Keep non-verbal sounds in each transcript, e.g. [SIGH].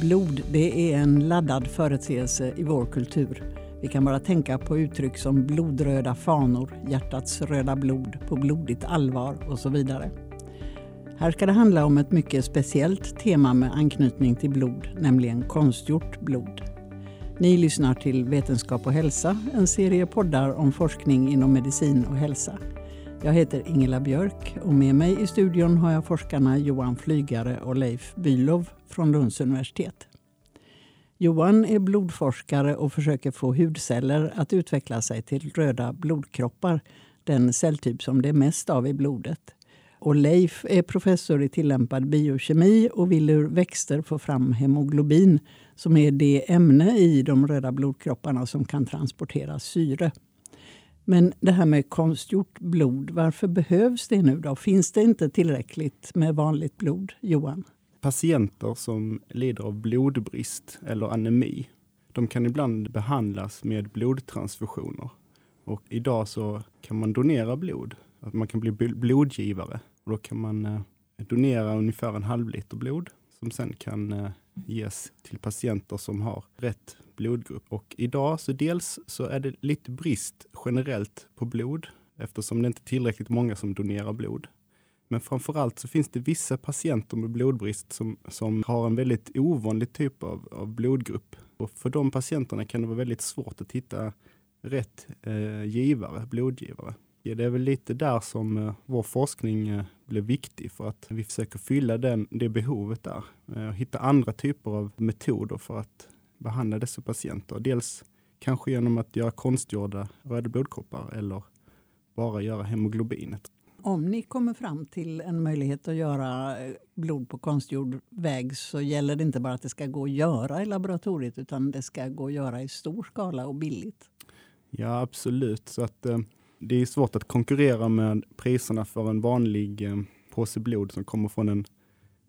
Blod det är en laddad företeelse i vår kultur. Vi kan bara tänka på uttryck som blodröda fanor, hjärtats röda blod, på blodigt allvar och så vidare. Här ska det handla om ett mycket speciellt tema med anknytning till blod, nämligen konstgjort blod. Ni lyssnar till Vetenskap och hälsa, en serie poddar om forskning inom medicin och hälsa. Jag heter Ingela Björk och med mig i studion har jag forskarna Johan Flygare och Leif Bylov från Lunds universitet. Johan är blodforskare och försöker få hudceller att utveckla sig till röda blodkroppar, den celltyp som det är mest av i blodet. Och Leif är professor i tillämpad biokemi och vill ur växter få fram hemoglobin som är det ämne i de röda blodkropparna som kan transportera syre. Men det här med konstgjort blod, varför behövs det nu då? Finns det inte tillräckligt med vanligt blod, Johan? Patienter som lider av blodbrist eller anemi, de kan ibland behandlas med blodtransfusioner. Och idag så kan man donera blod, att man kan bli blodgivare. Och då kan man eh, donera ungefär en halv liter blod som sen kan eh, ges till patienter som har rätt blodgrupp. Och idag så dels så är det lite brist generellt på blod eftersom det inte är tillräckligt många som donerar blod. Men framförallt så finns det vissa patienter med blodbrist som, som har en väldigt ovanlig typ av, av blodgrupp. Och för de patienterna kan det vara väldigt svårt att hitta rätt eh, givare, blodgivare. Ja, det är väl lite där som eh, vår forskning eh, blir viktig för att vi försöker fylla den, det behovet där. Eh, hitta andra typer av metoder för att behandla dessa patienter. Dels kanske genom att göra konstgjorda röda blodkroppar eller bara göra hemoglobinet. Om ni kommer fram till en möjlighet att göra eh, blod på konstgjord väg så gäller det inte bara att det ska gå att göra i laboratoriet utan det ska gå att göra i stor skala och billigt. Ja, absolut. Så att, eh, det är svårt att konkurrera med priserna för en vanlig eh, påse blod som kommer från en,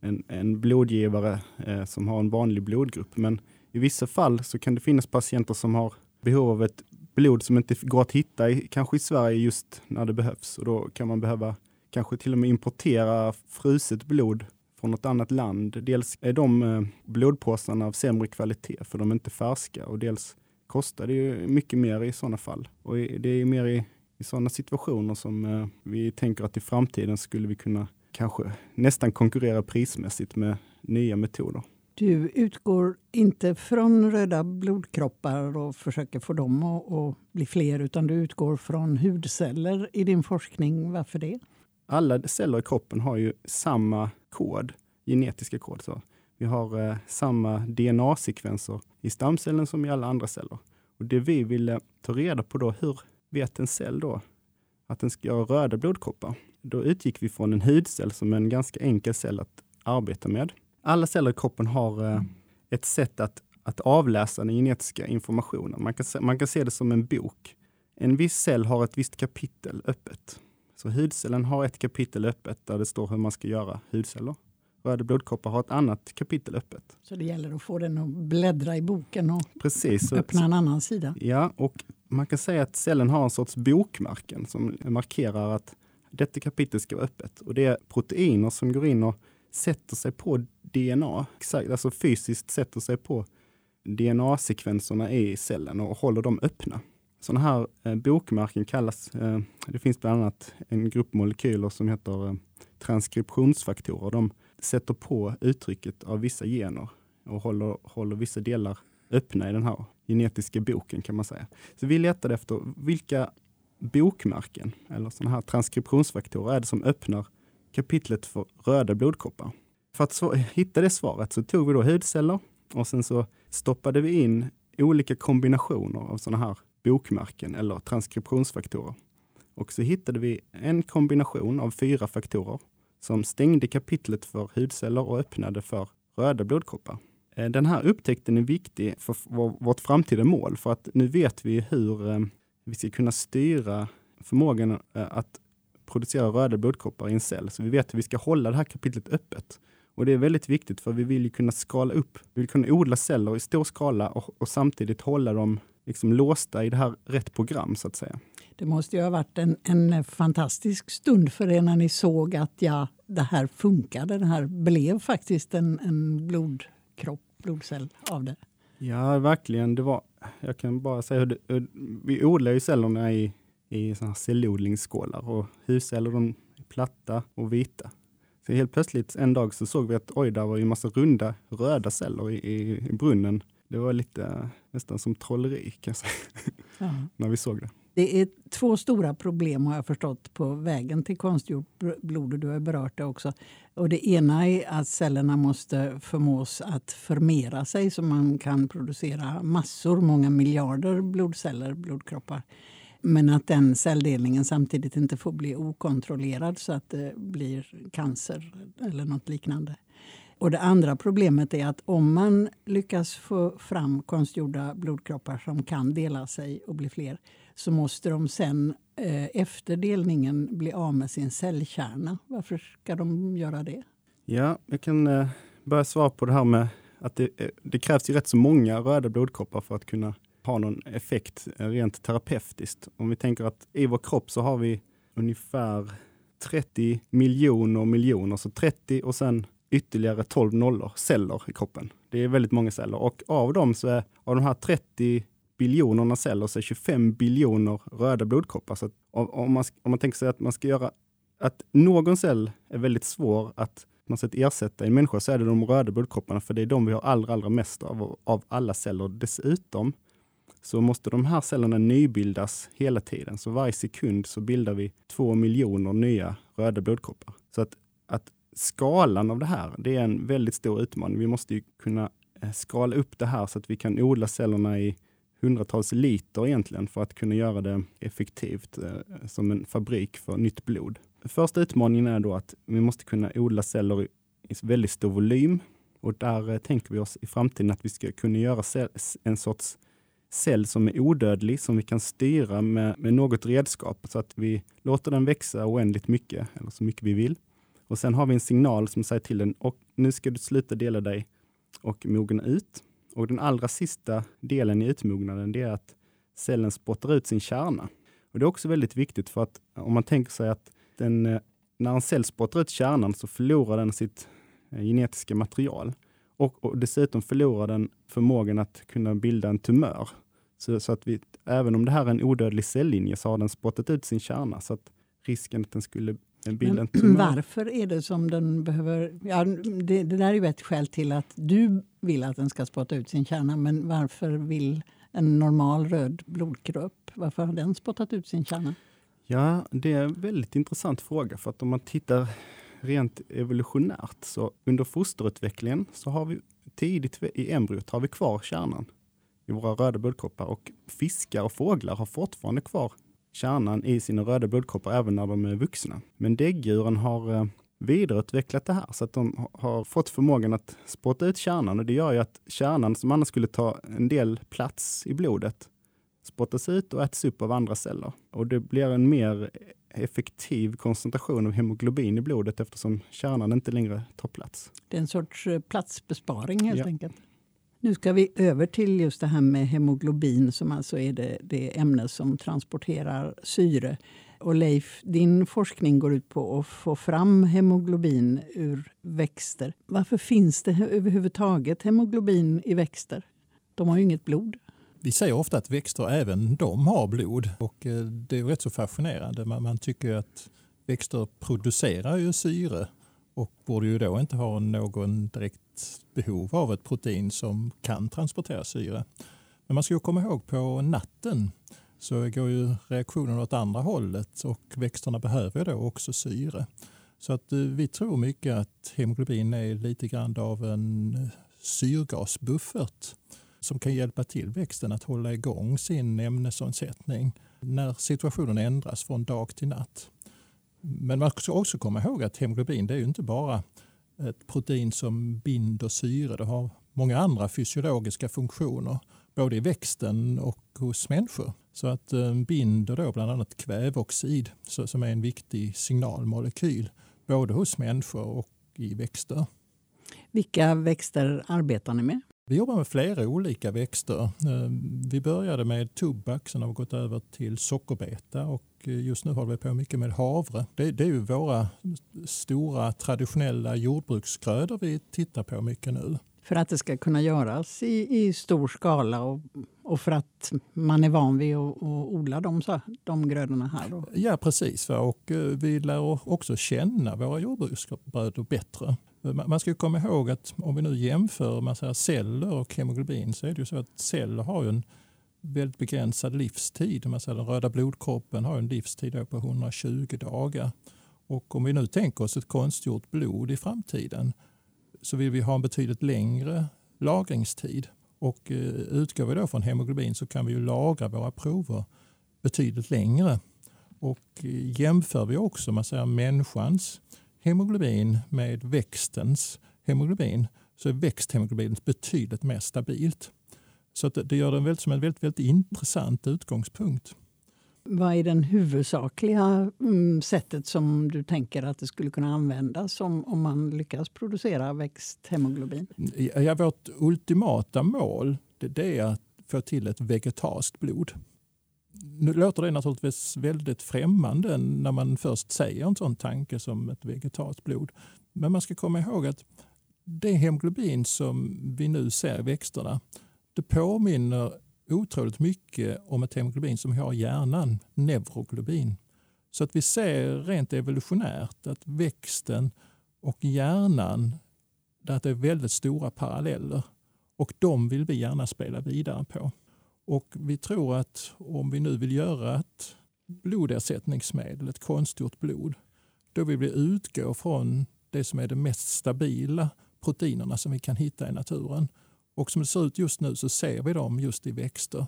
en, en blodgivare eh, som har en vanlig blodgrupp. Men i vissa fall så kan det finnas patienter som har behov av ett blod som inte går att hitta i, kanske i Sverige just när det behövs. Och då kan man behöva kanske till och med importera fruset blod från något annat land. Dels är de eh, blodpåsarna av sämre kvalitet för de är inte färska och dels kostar det ju mycket mer i sådana fall. Och det är mer i, i sådana situationer som eh, vi tänker att i framtiden skulle vi kunna kanske nästan konkurrera prismässigt med nya metoder. Du utgår inte från röda blodkroppar och försöker få dem att, att bli fler utan du utgår från hudceller i din forskning. Varför det? Alla celler i kroppen har ju samma kod, genetiska kod. Så vi har eh, samma DNA-sekvenser i stamcellen som i alla andra celler. Och Det vi ville ta reda på då, hur vet en cell då att den ska göra röda blodkroppar? Då utgick vi från en hudcell som är en ganska enkel cell att arbeta med alla celler i kroppen har eh, ett sätt att, att avläsa den genetiska informationen. Man kan, se, man kan se det som en bok. En viss cell har ett visst kapitel öppet. Så hudcellen har ett kapitel öppet där det står hur man ska göra hudceller. Röda blodkroppar har ett annat kapitel öppet. Så det gäller att få den att bläddra i boken och Precis, öppna en annan sida? Ja, och man kan säga att cellen har en sorts bokmärken som markerar att detta kapitel ska vara öppet. Och det är proteiner som går in och sätter sig på DNA, alltså fysiskt sätter sig på DNA-sekvenserna i cellen och håller dem öppna. Sådana här eh, bokmärken kallas, eh, det finns bland annat en grupp molekyler som heter eh, transkriptionsfaktorer. De sätter på uttrycket av vissa gener och håller, håller vissa delar öppna i den här genetiska boken kan man säga. Så vi letade efter vilka bokmärken eller sådana här transkriptionsfaktorer är det som öppnar kapitlet för röda blodkroppar. För att hitta det svaret så tog vi då hudceller och sen så stoppade vi in olika kombinationer av sådana här bokmärken eller transkriptionsfaktorer. Och så hittade vi en kombination av fyra faktorer som stängde kapitlet för hudceller och öppnade för röda blodkroppar. Eh, den här upptäckten är viktig för vårt framtida mål för att nu vet vi hur eh, vi ska kunna styra förmågan eh, att producera röda blodkroppar i en cell. Så vi vet hur vi ska hålla det här kapitlet öppet. Och det är väldigt viktigt för vi vill ju kunna skala upp. Vi vill kunna odla celler i stor skala och, och samtidigt hålla dem liksom låsta i det här rätt program så att säga. Det måste ju ha varit en, en fantastisk stund för er när ni såg att ja, det här funkade. Det här blev faktiskt en, en blodkropp blodcell av det? Ja, verkligen. Det var, jag kan bara säga hur det, vi odlar ju cellerna i, i såna cellodlingsskålar och husceller de är platta och vita. Så helt plötsligt en dag så såg vi att oj, där var ju massa runda röda celler i, i, i brunnen. Det var lite nästan som trolleri kan jag säga, [LAUGHS] när vi såg det. Det är två stora problem har jag förstått på vägen till konstgjort blod. Du har berört det också. Och det ena är att cellerna måste förmås att förmera sig så man kan producera massor, många miljarder blodceller, blodkroppar. Men att den celldelningen samtidigt inte får bli okontrollerad så att det blir cancer eller något liknande. Och det andra problemet är att om man lyckas få fram konstgjorda blodkroppar som kan dela sig och bli fler så måste de sen eh, efter delningen bli av med sin cellkärna. Varför ska de göra det? Ja, jag kan eh, börja svara på det här med att det, eh, det krävs ju rätt så många röda blodkroppar för att kunna ha någon effekt eh, rent terapeutiskt. Om vi tänker att i vår kropp så har vi ungefär 30 miljoner miljoner, så 30 och sen ytterligare 12 nollor celler i kroppen. Det är väldigt många celler och av dem så är av de här 30 biljonerna celler så är 25 biljoner röda blodkroppar. Så om, man, om man tänker sig att man ska göra att någon cell är väldigt svår att man sätt ersätta i en människa så är det de röda blodkropparna, för det är de vi har allra, allra mest av, av alla celler. Dessutom så måste de här cellerna nybildas hela tiden. Så varje sekund så bildar vi två miljoner nya röda blodkroppar. Så att, att skalan av det här, det är en väldigt stor utmaning. Vi måste kunna eh, skala upp det här så att vi kan odla cellerna i hundratals liter egentligen för att kunna göra det effektivt eh, som en fabrik för nytt blod. Första utmaningen är då att vi måste kunna odla celler i, i väldigt stor volym och där eh, tänker vi oss i framtiden att vi ska kunna göra en sorts cell som är odödlig, som vi kan styra med, med något redskap så att vi låter den växa oändligt mycket, eller så mycket vi vill. Och sen har vi en signal som säger till den, och nu ska du sluta dela dig och mogna ut. Och den allra sista delen i utmognaden, det är att cellen spottar ut sin kärna. Och Det är också väldigt viktigt för att om man tänker sig att den, eh, när en cell spottar ut kärnan så förlorar den sitt eh, genetiska material. Och, och dessutom förlorar den förmågan att kunna bilda en tumör. Så, så, att vi, även om det här är en odödlig cellinje så har den spottat ut sin kärna. Så att risken att den skulle bilda en tumör... Varför är det som den behöver... Ja, det, det där är ju ett skäl till att du vill att den ska spotta ut sin kärna. Men varför vill en normal röd blodkropp, varför har den spottat ut sin kärna? Ja, det är en väldigt intressant fråga. För att om man tittar rent evolutionärt, så under fosterutvecklingen så har vi tidigt i embryot har vi kvar kärnan i våra röda blodkroppar och fiskar och fåglar har fortfarande kvar kärnan i sina röda blodkroppar även när de är vuxna. Men däggdjuren har eh, vidareutvecklat det här så att de har fått förmågan att spotta ut kärnan och det gör ju att kärnan som annars skulle ta en del plats i blodet spottas ut och äts upp av andra celler. Och det blir en mer effektiv koncentration av hemoglobin i blodet eftersom kärnan inte längre tar plats. Det är en sorts eh, platsbesparing helt ja. enkelt. Nu ska vi över till just det här med hemoglobin som alltså är det, det ämne som transporterar syre. Och Leif, din forskning går ut på att få fram hemoglobin ur växter. Varför finns det överhuvudtaget hemoglobin i växter? De har ju inget blod. Vi säger ofta att växter även de har blod och eh, det är rätt så fascinerande. Man tycker att växter producerar ju syre och borde ju då inte ha någon direkt behov av ett protein som kan transportera syre. Men man ska ju komma ihåg på natten så går ju reaktionen åt andra hållet och växterna behöver då också syre. Så att eh, vi tror mycket att hemoglobin är lite grann av en eh, syrgasbuffert som kan hjälpa till växten att hålla igång sin ämnesomsättning när situationen ändras från dag till natt. Men man ska också komma ihåg att hemoglobin det är ju inte bara ett protein som binder syre. Det har många andra fysiologiska funktioner både i växten och hos människor. Så att eh, binder då bland annat kväveoxid som är en viktig signalmolekyl både hos människor och i växter. Vilka växter arbetar ni med? Vi jobbar med flera olika växter. Eh, vi började med tobak, sen har vi gått över till sockerbeta och eh, just nu håller vi på mycket med havre. Det, det är ju våra stora traditionella jordbruksgrödor vi tittar på mycket nu. för att det ska kunna göras i, i stor skala och, och för att man är van vid att, odla de, de grödorna här? Då. Ja precis, och eh, vi lär också känna våra jordbruksgrödor bättre. Man ska komma ihåg att om vi nu jämför man säger, celler och hemoglobin så är det ju så att celler har en väldigt begränsad livstid. Man säger, den röda blodkroppen har en livstid på 120 dagar. Och om vi nu tänker oss ett konstgjort blod i framtiden så vill vi ha en betydligt längre lagringstid. Och eh, utgår vi då från hemoglobin så kan vi ju lagra våra prover betydligt längre. Och eh, jämför vi också man säger, människans hemoglobin med växtens hemoglobin så är växthemoglobin betydligt mer stabilt. Så det gör den väldigt, som en väldigt, väldigt intressant utgångspunkt. Vad är det huvudsakliga mm, sättet som du tänker att det skulle kunna användas om, om man lyckas producera växthemoglobin? Ja, vårt ultimata mål det, det är att få till ett vegetariskt blod. Nu låter det naturligtvis väldigt främmande när man först säger en sån tanke som ett vegetariskt blod. Men man ska komma ihåg att det hemoglobin som vi nu ser i växterna det påminner otroligt mycket om ett hemoglobin som vi har i hjärnan, neuroglobin. Så att vi ser rent evolutionärt att växten och hjärnan, där det är väldigt stora paralleller. Och de vill vi gärna spela vidare på. Och vi tror att om vi nu vill göra ett blodersättningsmedel, ett konstgjort blod, då vill vi utgå från det som är de mest stabila proteinerna som vi kan hitta i naturen. Och som det ser ut just nu så ser vi dem just i växter.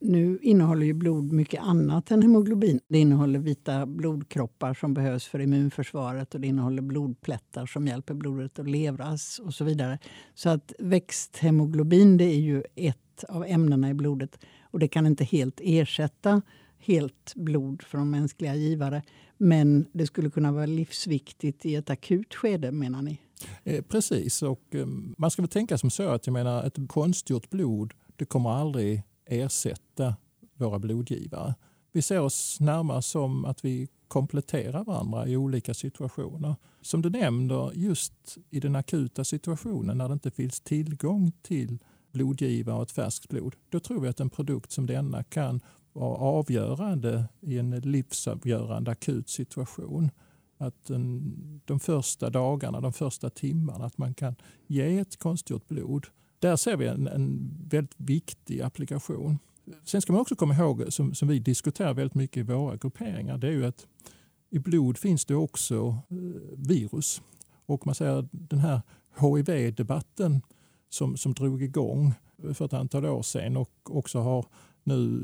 Nu innehåller ju blod mycket annat än hemoglobin. Det innehåller vita blodkroppar som behövs för immunförsvaret och det innehåller blodplättar som hjälper blodet att levras och så vidare. Så att växthemoglobin det är ju ett av ämnena i blodet och det kan inte helt ersätta helt blod från mänskliga givare. Men det skulle kunna vara livsviktigt i ett akut skede menar ni? Eh, precis, och eh, man ska väl tänka som så att jag menar ett konstgjort blod det kommer aldrig ersätta våra blodgivare. Vi ser oss närmare som att vi kompletterar varandra i olika situationer. Som du nämner, just i den akuta situationen när det inte finns tillgång till blodgivare och ett färskt blod, då tror vi att en produkt som denna kan vara avgörande i en livsavgörande akut situation att den, de första dagarna, de första timmarna, att man kan ge ett konstgjort blod. Där ser vi en, en väldigt viktig applikation. Sen ska man också komma ihåg, som, som vi diskuterar väldigt mycket i våra grupperingar, det är ju att i blod finns det också eh, virus. Och man säger den här HIV-debatten som, som drog igång för ett antal år sedan och också har nu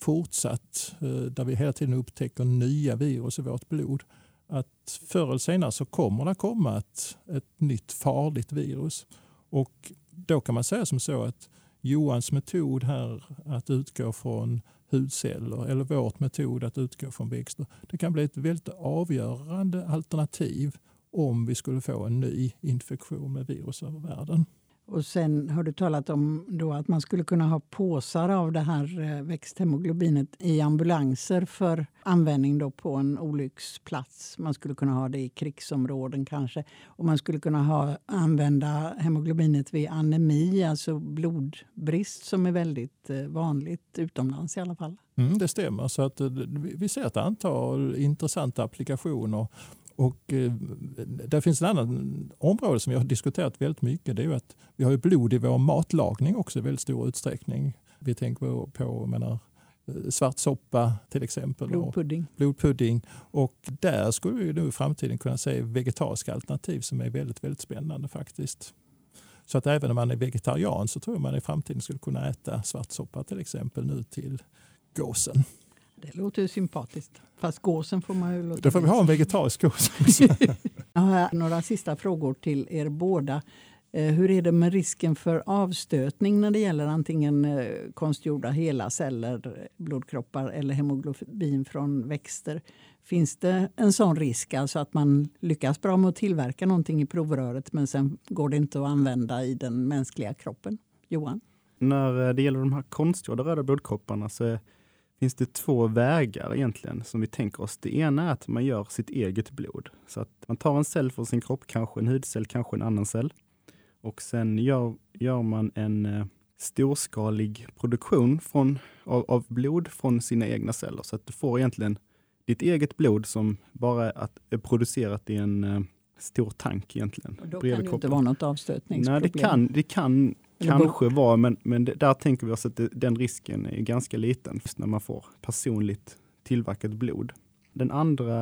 fortsatt eh, där vi hela tiden upptäcker nya virus i vårt blod att förr eller senare så kommer det komma ett, ett nytt farligt virus. Och då kan man säga som så att Johans metod här att utgå från hudceller eller vårt metod att utgå från växter. Det kan bli ett väldigt avgörande alternativ om vi skulle få en ny infektion med virus över världen. Och sen har du talat om då att man skulle kunna ha påsar av det här eh, växthemoglobinet i ambulanser för användning då på en olycksplats. Man skulle kunna ha det i krigsområden kanske. Och man skulle kunna ha, använda hemoglobinet vid anemi, alltså blodbrist som är väldigt eh, vanligt utomlands i alla fall. Mm, det stämmer. Så att, eh, vi ser ett antal intressanta applikationer och eh, där finns ett annat område som vi har diskuterat väldigt mycket. Det är att vi har blod i vår matlagning också i väldigt stor utsträckning. Vi tänker på, på menar, eh, svartsoppa till exempel. Blodpudding. Och blodpudding. Och där skulle vi nu i framtiden kunna se vegetariska alternativ som är väldigt, väldigt spännande faktiskt. Så att även om man är vegetarian så tror jag man i framtiden skulle kunna äta svartsoppa till exempel nu till gåsen. Det låter sympatiskt. Fast gåsen får man ju låta Då får vi ha en vegetarisk gås. [LAUGHS] Jag har några sista frågor till er båda. Eh, hur är det med risken för avstötning när det gäller antingen eh, konstgjorda hela celler, blodkroppar eller hemoglobin från växter? Finns det en sån risk, alltså att man lyckas bra med att tillverka någonting i provröret men sen går det inte att använda i den mänskliga kroppen? Johan? När det gäller de här konstgjorda röda blodkropparna så är finns det två vägar egentligen som vi tänker oss. Det ena är att man gör sitt eget blod. Så att man tar en cell från sin kropp, kanske en hudcell, kanske en annan cell. och sen gör, gör man en eh, storskalig produktion från, av, av, blod från sina egna celler. Så att du får egentligen ditt eget blod som bara är, är producerat i en eh, stor tank egentligen. Och då kan det inte vara något avstötningsproblem? Nej, det kan, det kan kanske vara, men, men där tänker vi oss att den risken är ganska liten när man får personligt tillverkat blod. Den andra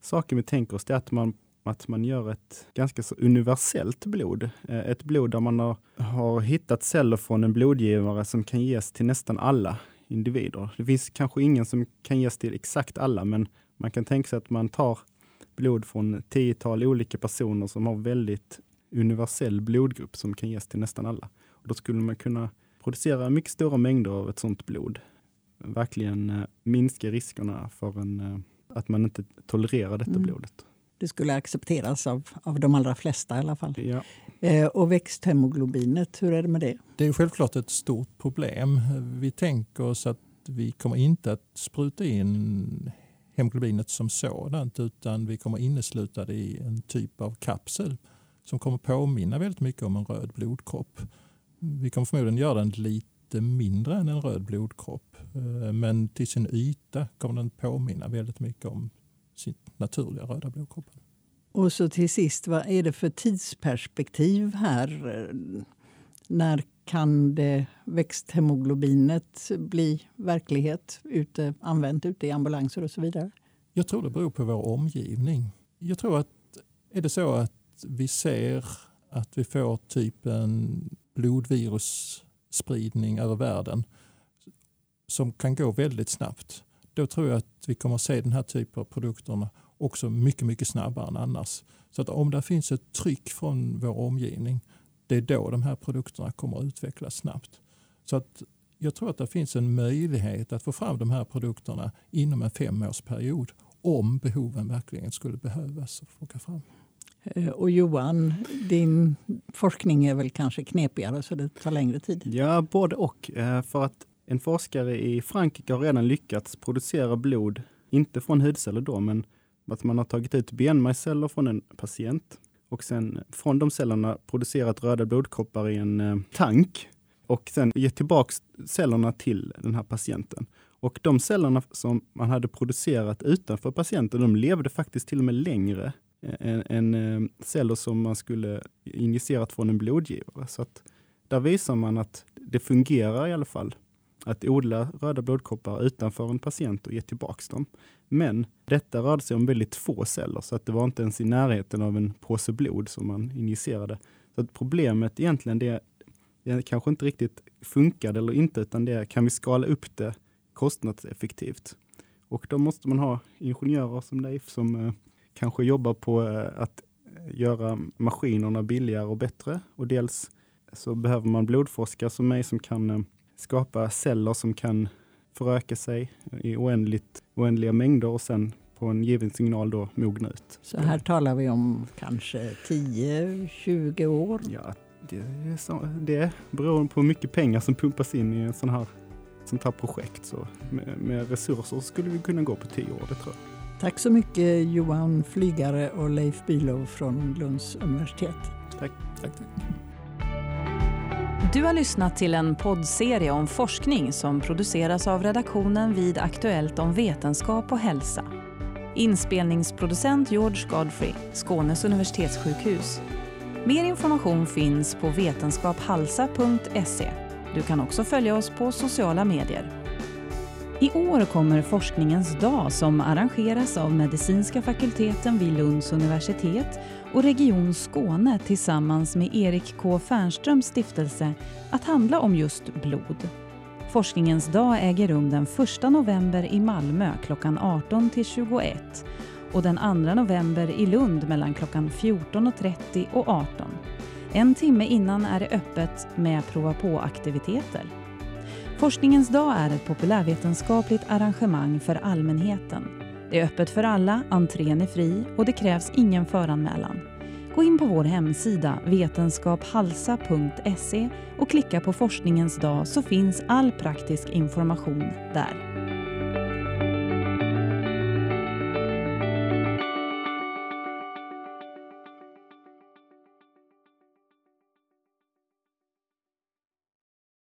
saken vi tänker oss är att man att man gör ett ganska så universellt blod. Eh, ett blod där man har, har hittat celler från en blodgivare som kan ges till nästan alla individer. Det finns kanske ingen som kan ges till exakt alla, men man kan tänka sig att man tar blod från tiotal olika personer som har väldigt universell blodgrupp som kan ges till nästan alla. Och då skulle man kunna producera mycket stora mängder av ett sådant blod. Verkligen eh, minska riskerna för en, eh, att man inte tolererar detta mm. blodet. Det skulle accepteras av, av de allra flesta i alla fall. Ja. Eh, och växthemoglobinet, hur är det med det? Det är självklart ett stort problem. Vi tänker oss att vi kommer inte att spruta in hemoglobinet som sådant utan vi kommer innesluta det i en typ av kapsel som kommer påminna väldigt mycket om en röd blodkropp. Vi kommer förmodligen göra den lite mindre än en röd blodkropp eh, men till sin yta kommer den påminna väldigt mycket om sin naturliga röda blodkroppen. Och så till sist, vad är det för tidsperspektiv här? När kan det växthemoglobinet bli verklighet, ute, använt ute i ambulanser och så vidare? Jag tror det beror på vår omgivning. Jag tror att är det så att vi ser att vi får typ en blodvirusspridning över världen som kan gå väldigt snabbt. Då tror jag att vi kommer att se den här typen av produkter också mycket, mycket snabbare än annars. Så att om det finns ett tryck från vår omgivning, det är då de här produkterna kommer att utvecklas snabbt. Så att jag tror att det finns en möjlighet att få fram de här produkterna inom en femårsperiod om behoven verkligen skulle behövas att plocka fram. Eh, och Johan, din forskning är väl kanske knepigare så det tar längre tid? Ja, både och. Eh, för att en forskare i Frankrike har redan lyckats producera blod, inte från hudceller då, men att man har tagit ut benmärgsceller från en patient och sen från de cellerna producerat röda blodkroppar i en eh, tank och sen gett tillbaka cellerna till den här patienten. Och de cellerna som man hade producerat utanför patienten, de levde faktiskt till och med längre en, en eh, celler som man skulle injicerat från en blodgivare. Så att där visar man att det fungerar i alla fall att odla röda blodkroppar utanför en patient och ge tillbaka dem. Men detta rörde sig om väldigt få celler, så att det var inte ens i närheten av en påse blod som man injicerade. Så att problemet egentligen, det, det kanske inte riktigt funkade eller inte, utan det är, kan vi skala upp det kostnadseffektivt? Och då måste man ha ingenjörer som Leif som eh, kanske jobbar på eh, att göra maskinerna billigare och bättre. Och dels så behöver man blodforskare som mig som kan eh, skapa celler som kan föröka sig i oändligt, oändliga mängder och sen på en given signal då mogna ut. Så här talar vi om kanske 10-20 år? Ja, det, så, det beror på hur mycket pengar som pumpas in i en sån här, sånt här projekt. Så med, med resurser skulle vi kunna gå på 10 år, det tror jag. Tack så mycket Johan Flygare och Leif Bülow från Lunds universitet. Tack. tack, tack. Du har lyssnat till en poddserie om forskning som produceras av redaktionen vid Aktuellt om vetenskap och hälsa. Inspelningsproducent George Godfrey, Skånes universitetssjukhus. Mer information finns på vetenskaphalsa.se. Du kan också följa oss på sociala medier. I år kommer Forskningens dag som arrangeras av medicinska fakulteten vid Lunds universitet och Region Skåne tillsammans med Erik K Fernströms stiftelse att handla om just blod. Forskningens dag äger rum den 1 november i Malmö klockan 18 till 21 och den 2 november i Lund mellan klockan 14.30 och 18. En timme innan är det öppet med prova på-aktiviteter. Forskningens dag är ett populärvetenskapligt arrangemang för allmänheten. Det är öppet för alla, entrén är fri och det krävs ingen föranmälan. Gå in på vår hemsida vetenskaphalsa.se och klicka på forskningens dag så finns all praktisk information där.